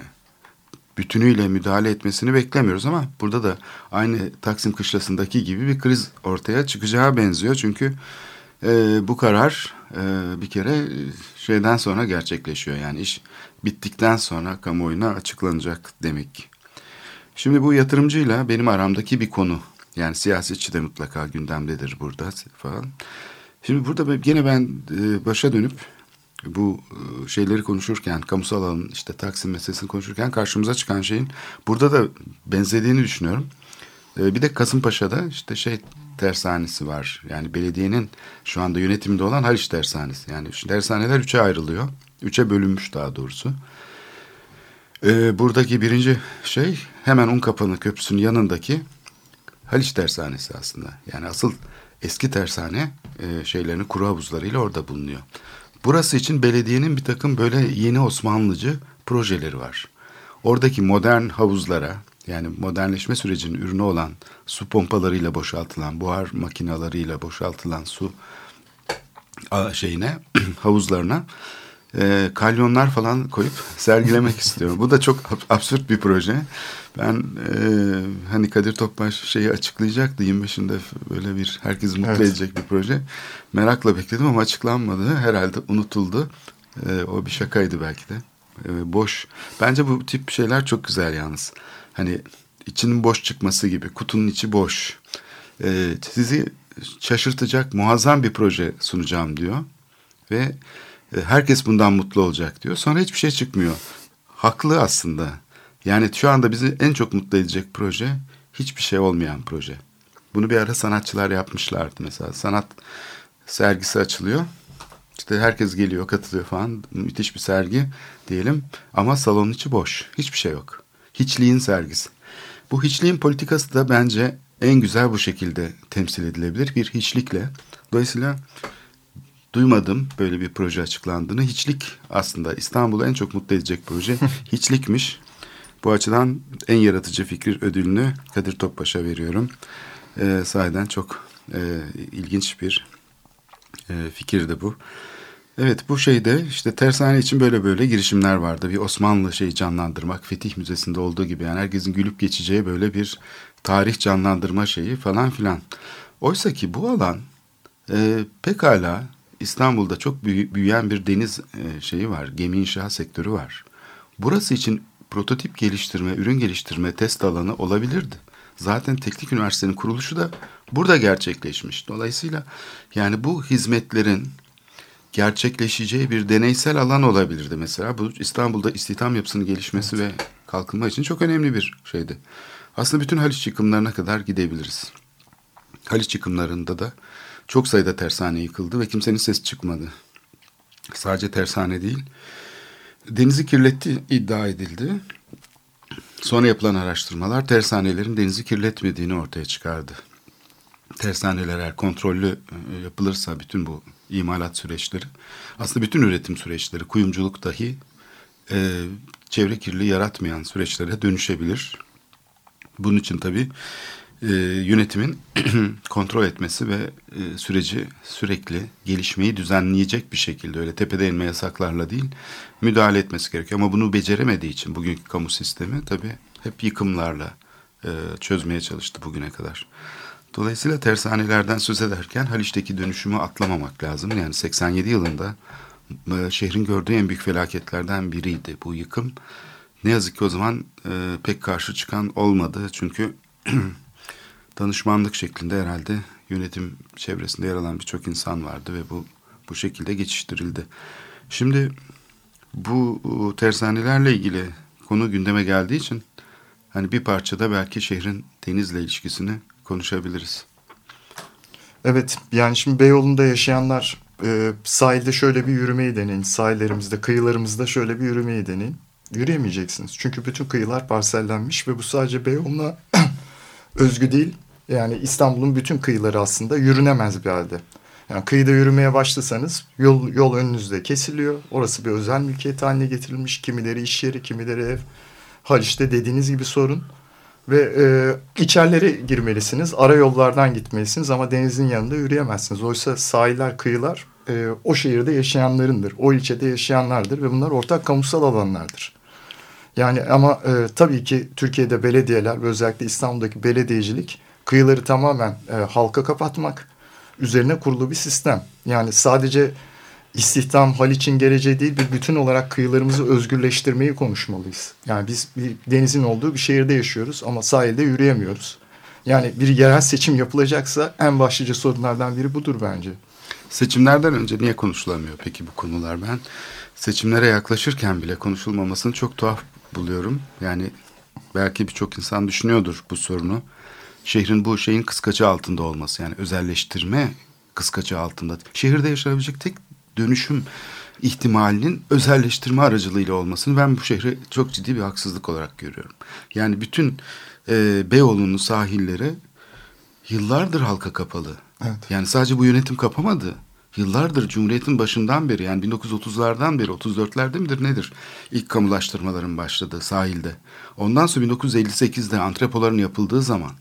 bütünüyle müdahale etmesini beklemiyoruz ama burada da aynı Taksim Kışlası'ndaki gibi bir kriz ortaya çıkacağı benziyor. Çünkü e, bu karar e, bir kere şeyden sonra gerçekleşiyor. Yani iş bittikten sonra kamuoyuna açıklanacak demek. Şimdi bu yatırımcıyla benim aramdaki bir konu. Yani siyasetçi de mutlaka gündemdedir burada falan. Şimdi burada gene ben e, başa dönüp bu e, şeyleri konuşurken, kamusal alanın işte Taksim meselesini konuşurken karşımıza çıkan şeyin burada da benzediğini düşünüyorum. E, bir de Kasımpaşa'da işte şey tersanesi var. Yani belediyenin şu anda yönetiminde olan Haliç tersanesi. Yani tersaneler üçe ayrılıyor. Üçe bölünmüş daha doğrusu. E, buradaki birinci şey hemen Unkapanı Köprüsü'nün yanındaki Haliç tersanesi aslında. Yani asıl eski tersane e, şeylerini kuru havuzlarıyla orada bulunuyor. Burası için belediyenin bir takım böyle yeni Osmanlıcı projeleri var. Oradaki modern havuzlara yani modernleşme sürecinin ürünü olan su pompalarıyla boşaltılan, buhar makinalarıyla boşaltılan su şeyine, havuzlarına e, kalyonlar falan koyup sergilemek istiyorum. Bu da çok absürt bir proje. Ben e, hani Kadir Topbaş şeyi açıklayacaktı 25'inde böyle bir herkes mutlu evet. edecek bir proje. Merakla bekledim ama açıklanmadı. Herhalde unutuldu. E, o bir şakaydı belki de. E, boş. Bence bu tip şeyler çok güzel yalnız. Hani içinin boş çıkması gibi. Kutunun içi boş. E, sizi şaşırtacak muazzam bir proje sunacağım diyor. Ve herkes bundan mutlu olacak diyor. Sonra hiçbir şey çıkmıyor. Haklı aslında. Yani şu anda bizi en çok mutlu edecek proje hiçbir şey olmayan proje. Bunu bir ara sanatçılar yapmışlardı mesela. Sanat sergisi açılıyor. İşte herkes geliyor, katılıyor falan. Müthiş bir sergi diyelim. Ama salonun içi boş. Hiçbir şey yok. Hiçliğin sergisi. Bu hiçliğin politikası da bence en güzel bu şekilde temsil edilebilir. Bir hiçlikle. Dolayısıyla duymadım böyle bir proje açıklandığını. Hiçlik aslında İstanbul'u en çok mutlu edecek proje hiçlikmiş. Bu açıdan en yaratıcı fikir ödülünü Kadir Topbaş'a veriyorum. Ee, sahiden çok e, ilginç bir e, fikirdi bu. Evet bu şeyde işte tersane için böyle böyle girişimler vardı. Bir Osmanlı şeyi canlandırmak Fetih Müzesi'nde olduğu gibi yani herkesin gülüp geçeceği böyle bir tarih canlandırma şeyi falan filan. Oysa ki bu alan e, pekala İstanbul'da çok büyüyen bir deniz e, şeyi var. Gemi inşaat sektörü var. Burası için prototip geliştirme, ürün geliştirme test alanı olabilirdi. Zaten teknik üniversitenin kuruluşu da burada gerçekleşmiş. Dolayısıyla yani bu hizmetlerin gerçekleşeceği bir deneysel alan olabilirdi mesela. Bu İstanbul'da istihdam yapısının gelişmesi evet. ve kalkınma için çok önemli bir şeydi. Aslında bütün Haliç yıkımlarına kadar gidebiliriz. Haliç yıkımlarında da çok sayıda tersane yıkıldı ve kimsenin sesi çıkmadı. Sadece tersane değil, denizi kirletti iddia edildi. Sonra yapılan araştırmalar tersanelerin denizi kirletmediğini ortaya çıkardı. Tersaneler eğer kontrollü e, yapılırsa bütün bu imalat süreçleri, aslında bütün üretim süreçleri, kuyumculuk dahi e, çevre kirliliği yaratmayan süreçlere dönüşebilir. Bunun için tabii e, yönetimin kontrol etmesi ve e, süreci sürekli gelişmeyi düzenleyecek bir şekilde öyle tepede inme yasaklarla değil müdahale etmesi gerekiyor. Ama bunu beceremediği için bugünkü kamu sistemi tabii hep yıkımlarla e, çözmeye çalıştı bugüne kadar. Dolayısıyla tersanelerden söz ederken Haliç'teki dönüşümü atlamamak lazım. Yani 87 yılında e, şehrin gördüğü en büyük felaketlerden biriydi bu yıkım. Ne yazık ki o zaman e, pek karşı çıkan olmadı. Çünkü danışmanlık şeklinde herhalde yönetim çevresinde yer alan birçok insan vardı ve bu bu şekilde geçiştirildi. Şimdi bu tersanelerle ilgili konu gündeme geldiği için hani bir parçada belki şehrin denizle ilişkisini konuşabiliriz. Evet yani şimdi Beyoğlu'nda yaşayanlar e, sahilde şöyle bir yürümeyi deneyin. Sahillerimizde, kıyılarımızda şöyle bir yürümeyi deneyin. Yürüyemeyeceksiniz. Çünkü bütün kıyılar parsellenmiş ve bu sadece Beyoğlu'na özgü değil. Yani İstanbul'un bütün kıyıları aslında yürünemez bir halde. Yani kıyıda yürümeye başlasanız yol, yol önünüzde kesiliyor. Orası bir özel mülkiyet haline getirilmiş. Kimileri iş yeri, kimileri ev. Haliç'te dediğiniz gibi sorun. Ve e, içerlere girmelisiniz. Ara yollardan gitmelisiniz ama denizin yanında yürüyemezsiniz. Oysa sahiller, kıyılar e, o şehirde yaşayanlarındır. O ilçede yaşayanlardır ve bunlar ortak kamusal alanlardır. Yani ama e, tabii ki Türkiye'de belediyeler ve özellikle İstanbul'daki belediyecilik kıyıları tamamen e, halka kapatmak üzerine kurulu bir sistem. Yani sadece istihdam Haliç'in geleceği değil bir bütün olarak kıyılarımızı özgürleştirmeyi konuşmalıyız. Yani biz bir denizin olduğu bir şehirde yaşıyoruz ama sahilde yürüyemiyoruz. Yani bir yerel seçim yapılacaksa en başlıca sorunlardan biri budur bence. Seçimlerden önce niye konuşulamıyor peki bu konular? Ben seçimlere yaklaşırken bile konuşulmamasını çok tuhaf buluyorum. Yani belki birçok insan düşünüyordur bu sorunu. Şehrin bu şeyin kıskacı altında olması yani özelleştirme kıskacı altında. Şehirde yaşanabilecek tek dönüşüm ihtimalinin özelleştirme aracılığıyla olmasını ben bu şehri çok ciddi bir haksızlık olarak görüyorum. Yani bütün e, Beyoğlu'nun sahilleri yıllardır halka kapalı. Evet. Yani sadece bu yönetim kapamadı. Yıllardır Cumhuriyet'in başından beri yani 1930'lardan beri 34'lerde midir nedir ilk kamulaştırmaların başladığı sahilde. Ondan sonra 1958'de antrepoların yapıldığı zaman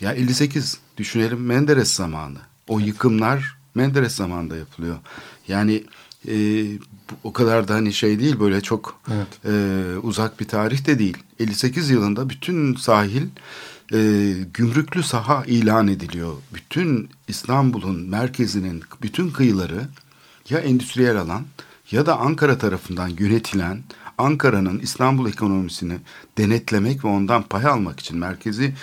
ya 58 düşünelim Menderes zamanı. O yıkımlar Menderes zamanında yapılıyor. Yani e, o kadar da hani şey değil böyle çok Evet. e, uzak bir tarih de değil. 58 yılında bütün sahil e, gümrüklü saha ilan ediliyor. Bütün İstanbul'un merkezinin bütün kıyıları ya endüstriyel alan ya da Ankara tarafından yönetilen Ankara'nın İstanbul ekonomisini denetlemek ve ondan pay almak için merkezi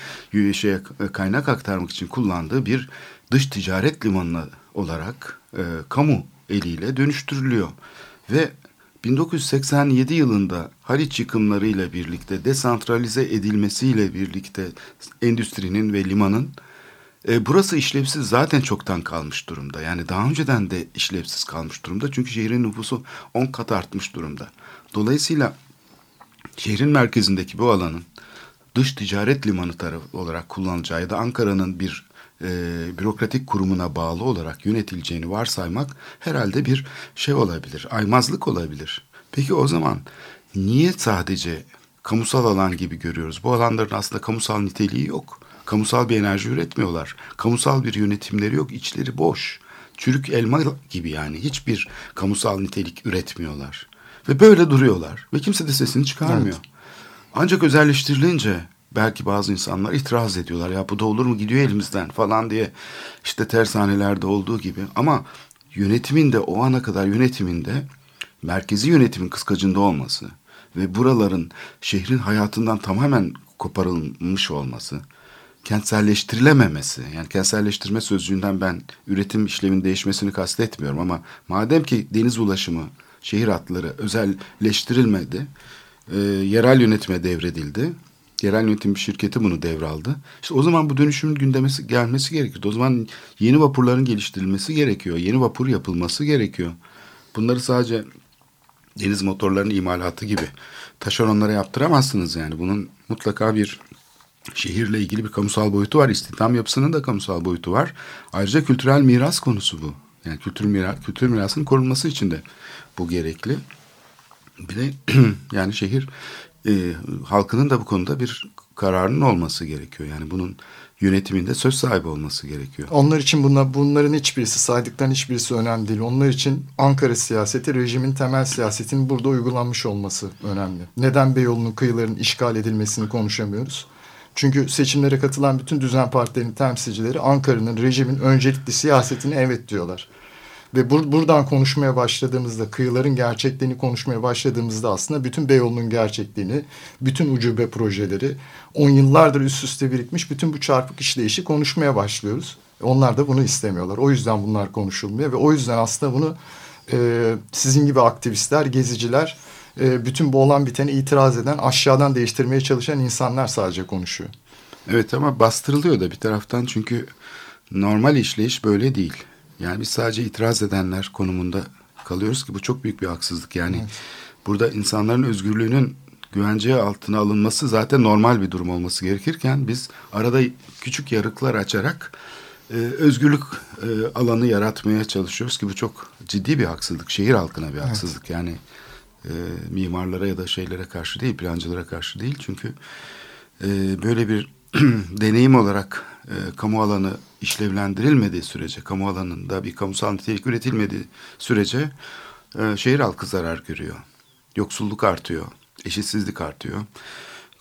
şeye kaynak aktarmak için kullandığı bir dış ticaret limanı olarak e, kamu eliyle dönüştürülüyor ve 1987 yılında Haliç yıkımlarıyla birlikte desantralize edilmesiyle birlikte endüstrinin ve limanın e, burası işlevsiz zaten çoktan kalmış durumda. Yani daha önceden de işlevsiz kalmış durumda. Çünkü şehrin nüfusu 10 kat artmış durumda. Dolayısıyla şehrin merkezindeki bu alanın dış ticaret limanı tarafı olarak kullanılacağı ya da Ankara'nın bir e, bürokratik kurumuna bağlı olarak yönetileceğini varsaymak herhalde bir şey olabilir, aymazlık olabilir. Peki o zaman niye sadece kamusal alan gibi görüyoruz? Bu alanların aslında kamusal niteliği yok. Kamusal bir enerji üretmiyorlar. Kamusal bir yönetimleri yok. içleri boş. Çürük elma gibi yani. Hiçbir kamusal nitelik üretmiyorlar. Ve böyle duruyorlar. Ve kimse de sesini çıkarmıyor. Ancak özelleştirilince belki bazı insanlar itiraz ediyorlar. Ya bu da olur mu gidiyor elimizden falan diye. İşte tersanelerde olduğu gibi. Ama yönetimin de o ana kadar yönetiminde merkezi yönetimin kıskacında olması ve buraların şehrin hayatından tamamen koparılmış olması, kentselleştirilememesi, yani kentselleştirme sözcüğünden ben üretim işlemin değişmesini kastetmiyorum ama madem ki deniz ulaşımı, şehir hatları özelleştirilmedi, e, yerel yönetime devredildi. Yerel yönetim şirketi bunu devraldı. İşte o zaman bu dönüşümün gündemesi gelmesi gerekiyor. O zaman yeni vapurların geliştirilmesi gerekiyor. Yeni vapur yapılması gerekiyor. Bunları sadece deniz motorlarının imalatı gibi taşeronlara yaptıramazsınız yani. Bunun mutlaka bir şehirle ilgili bir kamusal boyutu var. İstihdam yapısının da kamusal boyutu var. Ayrıca kültürel miras konusu bu. Yani kültür, miras, kültür mirasının korunması için de bu gerekli. Bir de yani şehir e, halkının da bu konuda bir kararının olması gerekiyor. Yani bunun yönetiminde söz sahibi olması gerekiyor. Onlar için bunlar, bunların hiçbirisi saydıkların hiçbirisi önemli değil. Onlar için Ankara siyaseti rejimin temel siyasetinin burada uygulanmış olması önemli. Neden Beyoğlu'nun kıyılarının işgal edilmesini konuşamıyoruz? Çünkü seçimlere katılan bütün düzen partilerinin temsilcileri Ankara'nın rejimin öncelikli siyasetine evet diyorlar. Ve bur buradan konuşmaya başladığımızda, kıyıların gerçekliğini konuşmaya başladığımızda aslında bütün Beyoğlu'nun gerçekliğini, bütün ucube projeleri, on yıllardır üst üste birikmiş bütün bu çarpık işleyişi konuşmaya başlıyoruz. Onlar da bunu istemiyorlar. O yüzden bunlar konuşulmuyor ve o yüzden aslında bunu e, sizin gibi aktivistler, geziciler, e, bütün bu olan biteni itiraz eden, aşağıdan değiştirmeye çalışan insanlar sadece konuşuyor. Evet ama bastırılıyor da bir taraftan çünkü normal işleyiş böyle değil. Yani biz sadece itiraz edenler konumunda kalıyoruz ki bu çok büyük bir haksızlık. Yani evet. burada insanların özgürlüğünün güvence altına alınması zaten normal bir durum olması gerekirken biz arada küçük yarıklar açarak e, özgürlük e, alanı yaratmaya çalışıyoruz ki bu çok ciddi bir haksızlık. Şehir halkına bir haksızlık. Evet. Yani e, mimarlara ya da şeylere karşı değil, plancılara karşı değil. Çünkü e, böyle bir deneyim olarak e, kamu alanı işlevlendirilmediği sürece, kamu alanında bir kamusal nitelik üretilmediği sürece e, şehir halkı zarar görüyor. Yoksulluk artıyor. eşitsizlik artıyor.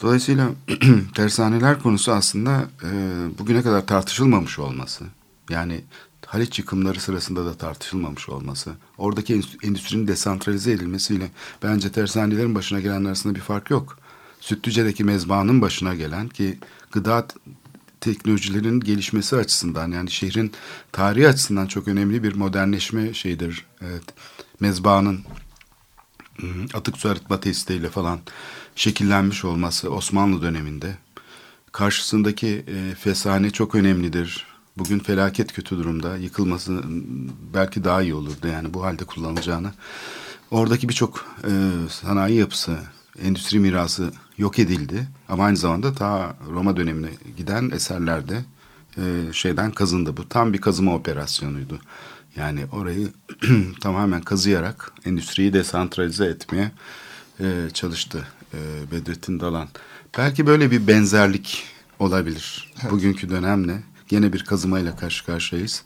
Dolayısıyla tersaneler konusu aslında e, bugüne kadar tartışılmamış olması. Yani Haliç yıkımları sırasında da tartışılmamış olması. Oradaki endüstrinin desantralize edilmesiyle bence tersanelerin başına gelenler arasında bir fark yok. Sütlüce'deki mezbahanın başına gelen ki gıda teknolojilerin gelişmesi açısından yani şehrin tarihi açısından çok önemli bir modernleşme şeyidir. Evet, mezbahanın atık su arıtma testiyle falan şekillenmiş olması Osmanlı döneminde. Karşısındaki e, fesane çok önemlidir. Bugün felaket kötü durumda. Yıkılması belki daha iyi olurdu yani bu halde kullanılacağını. Oradaki birçok e, sanayi yapısı, endüstri mirası yok edildi. Ama aynı zamanda ta Roma dönemine giden eserlerde e, şeyden kazındı. Bu tam bir kazıma operasyonuydu. Yani orayı tamamen kazıyarak endüstriyi desantralize etmeye e, çalıştı e, Bedrettin Dalan. Belki böyle bir benzerlik olabilir bugünkü dönemle. Gene bir kazımayla karşı karşıyayız.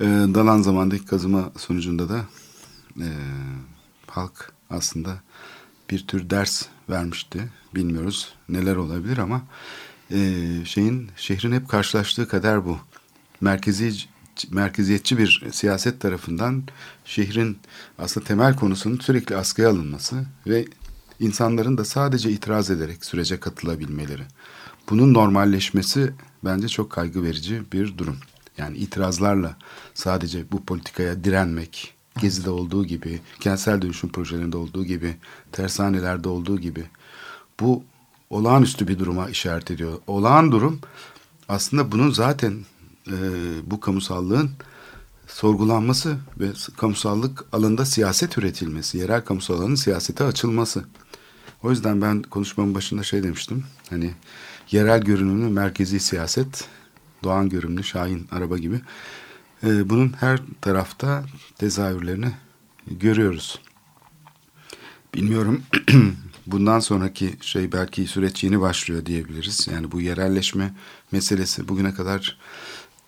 E, Dalan zamandaki kazıma sonucunda da e, halk aslında bir tür ders vermişti. Bilmiyoruz neler olabilir ama e, şeyin şehrin hep karşılaştığı kadar bu. Merkezi merkeziyetçi bir siyaset tarafından şehrin aslında temel konusunun sürekli askıya alınması ve insanların da sadece itiraz ederek sürece katılabilmeleri. Bunun normalleşmesi bence çok kaygı verici bir durum. Yani itirazlarla sadece bu politikaya direnmek, Gezi'de olduğu gibi, kentsel dönüşüm projelerinde olduğu gibi, tersanelerde olduğu gibi bu olağanüstü bir duruma işaret ediyor. Olağan durum aslında bunun zaten e, bu kamusallığın sorgulanması ve kamusallık alanında siyaset üretilmesi, yerel kamusal alanın siyasete açılması. O yüzden ben konuşmamın başında şey demiştim. Hani yerel görünümlü merkezi siyaset, doğan görünümlü Şahin araba gibi. E, bunun her tarafta tezahürlerini görüyoruz. Bilmiyorum bundan sonraki şey belki süreç yeni başlıyor diyebiliriz. Yani bu yerelleşme meselesi bugüne kadar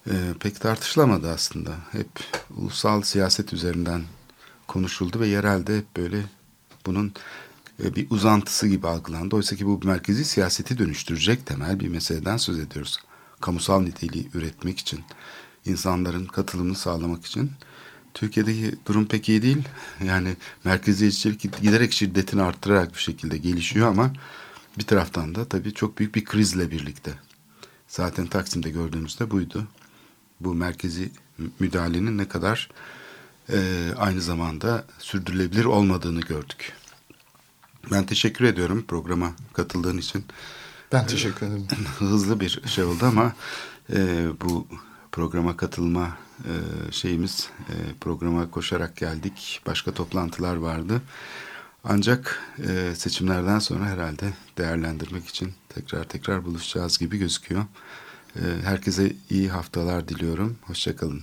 e, pek tartışılamadı aslında. Hep ulusal siyaset üzerinden konuşuldu ve yerelde hep böyle bunun bir uzantısı gibi algılandı. Oysa ki bu merkezi siyaseti dönüştürecek temel bir meseleden söz ediyoruz. Kamusal niteliği üretmek için, insanların katılımını sağlamak için. Türkiye'deki durum pek iyi değil. Yani merkeziyetçilik giderek şiddetini arttırarak bir şekilde gelişiyor ama bir taraftan da tabii çok büyük bir krizle birlikte. Zaten Taksim'de gördüğümüzde buydu. Bu merkezi müdahalenin ne kadar e, aynı zamanda sürdürülebilir olmadığını gördük. Ben teşekkür ediyorum programa katıldığın için. Ben teşekkür ederim. Hızlı bir şey oldu ama e, bu programa katılma e, şeyimiz e, programa koşarak geldik. Başka toplantılar vardı. Ancak e, seçimlerden sonra herhalde değerlendirmek için tekrar tekrar buluşacağız gibi gözüküyor. E, herkese iyi haftalar diliyorum. Hoşçakalın.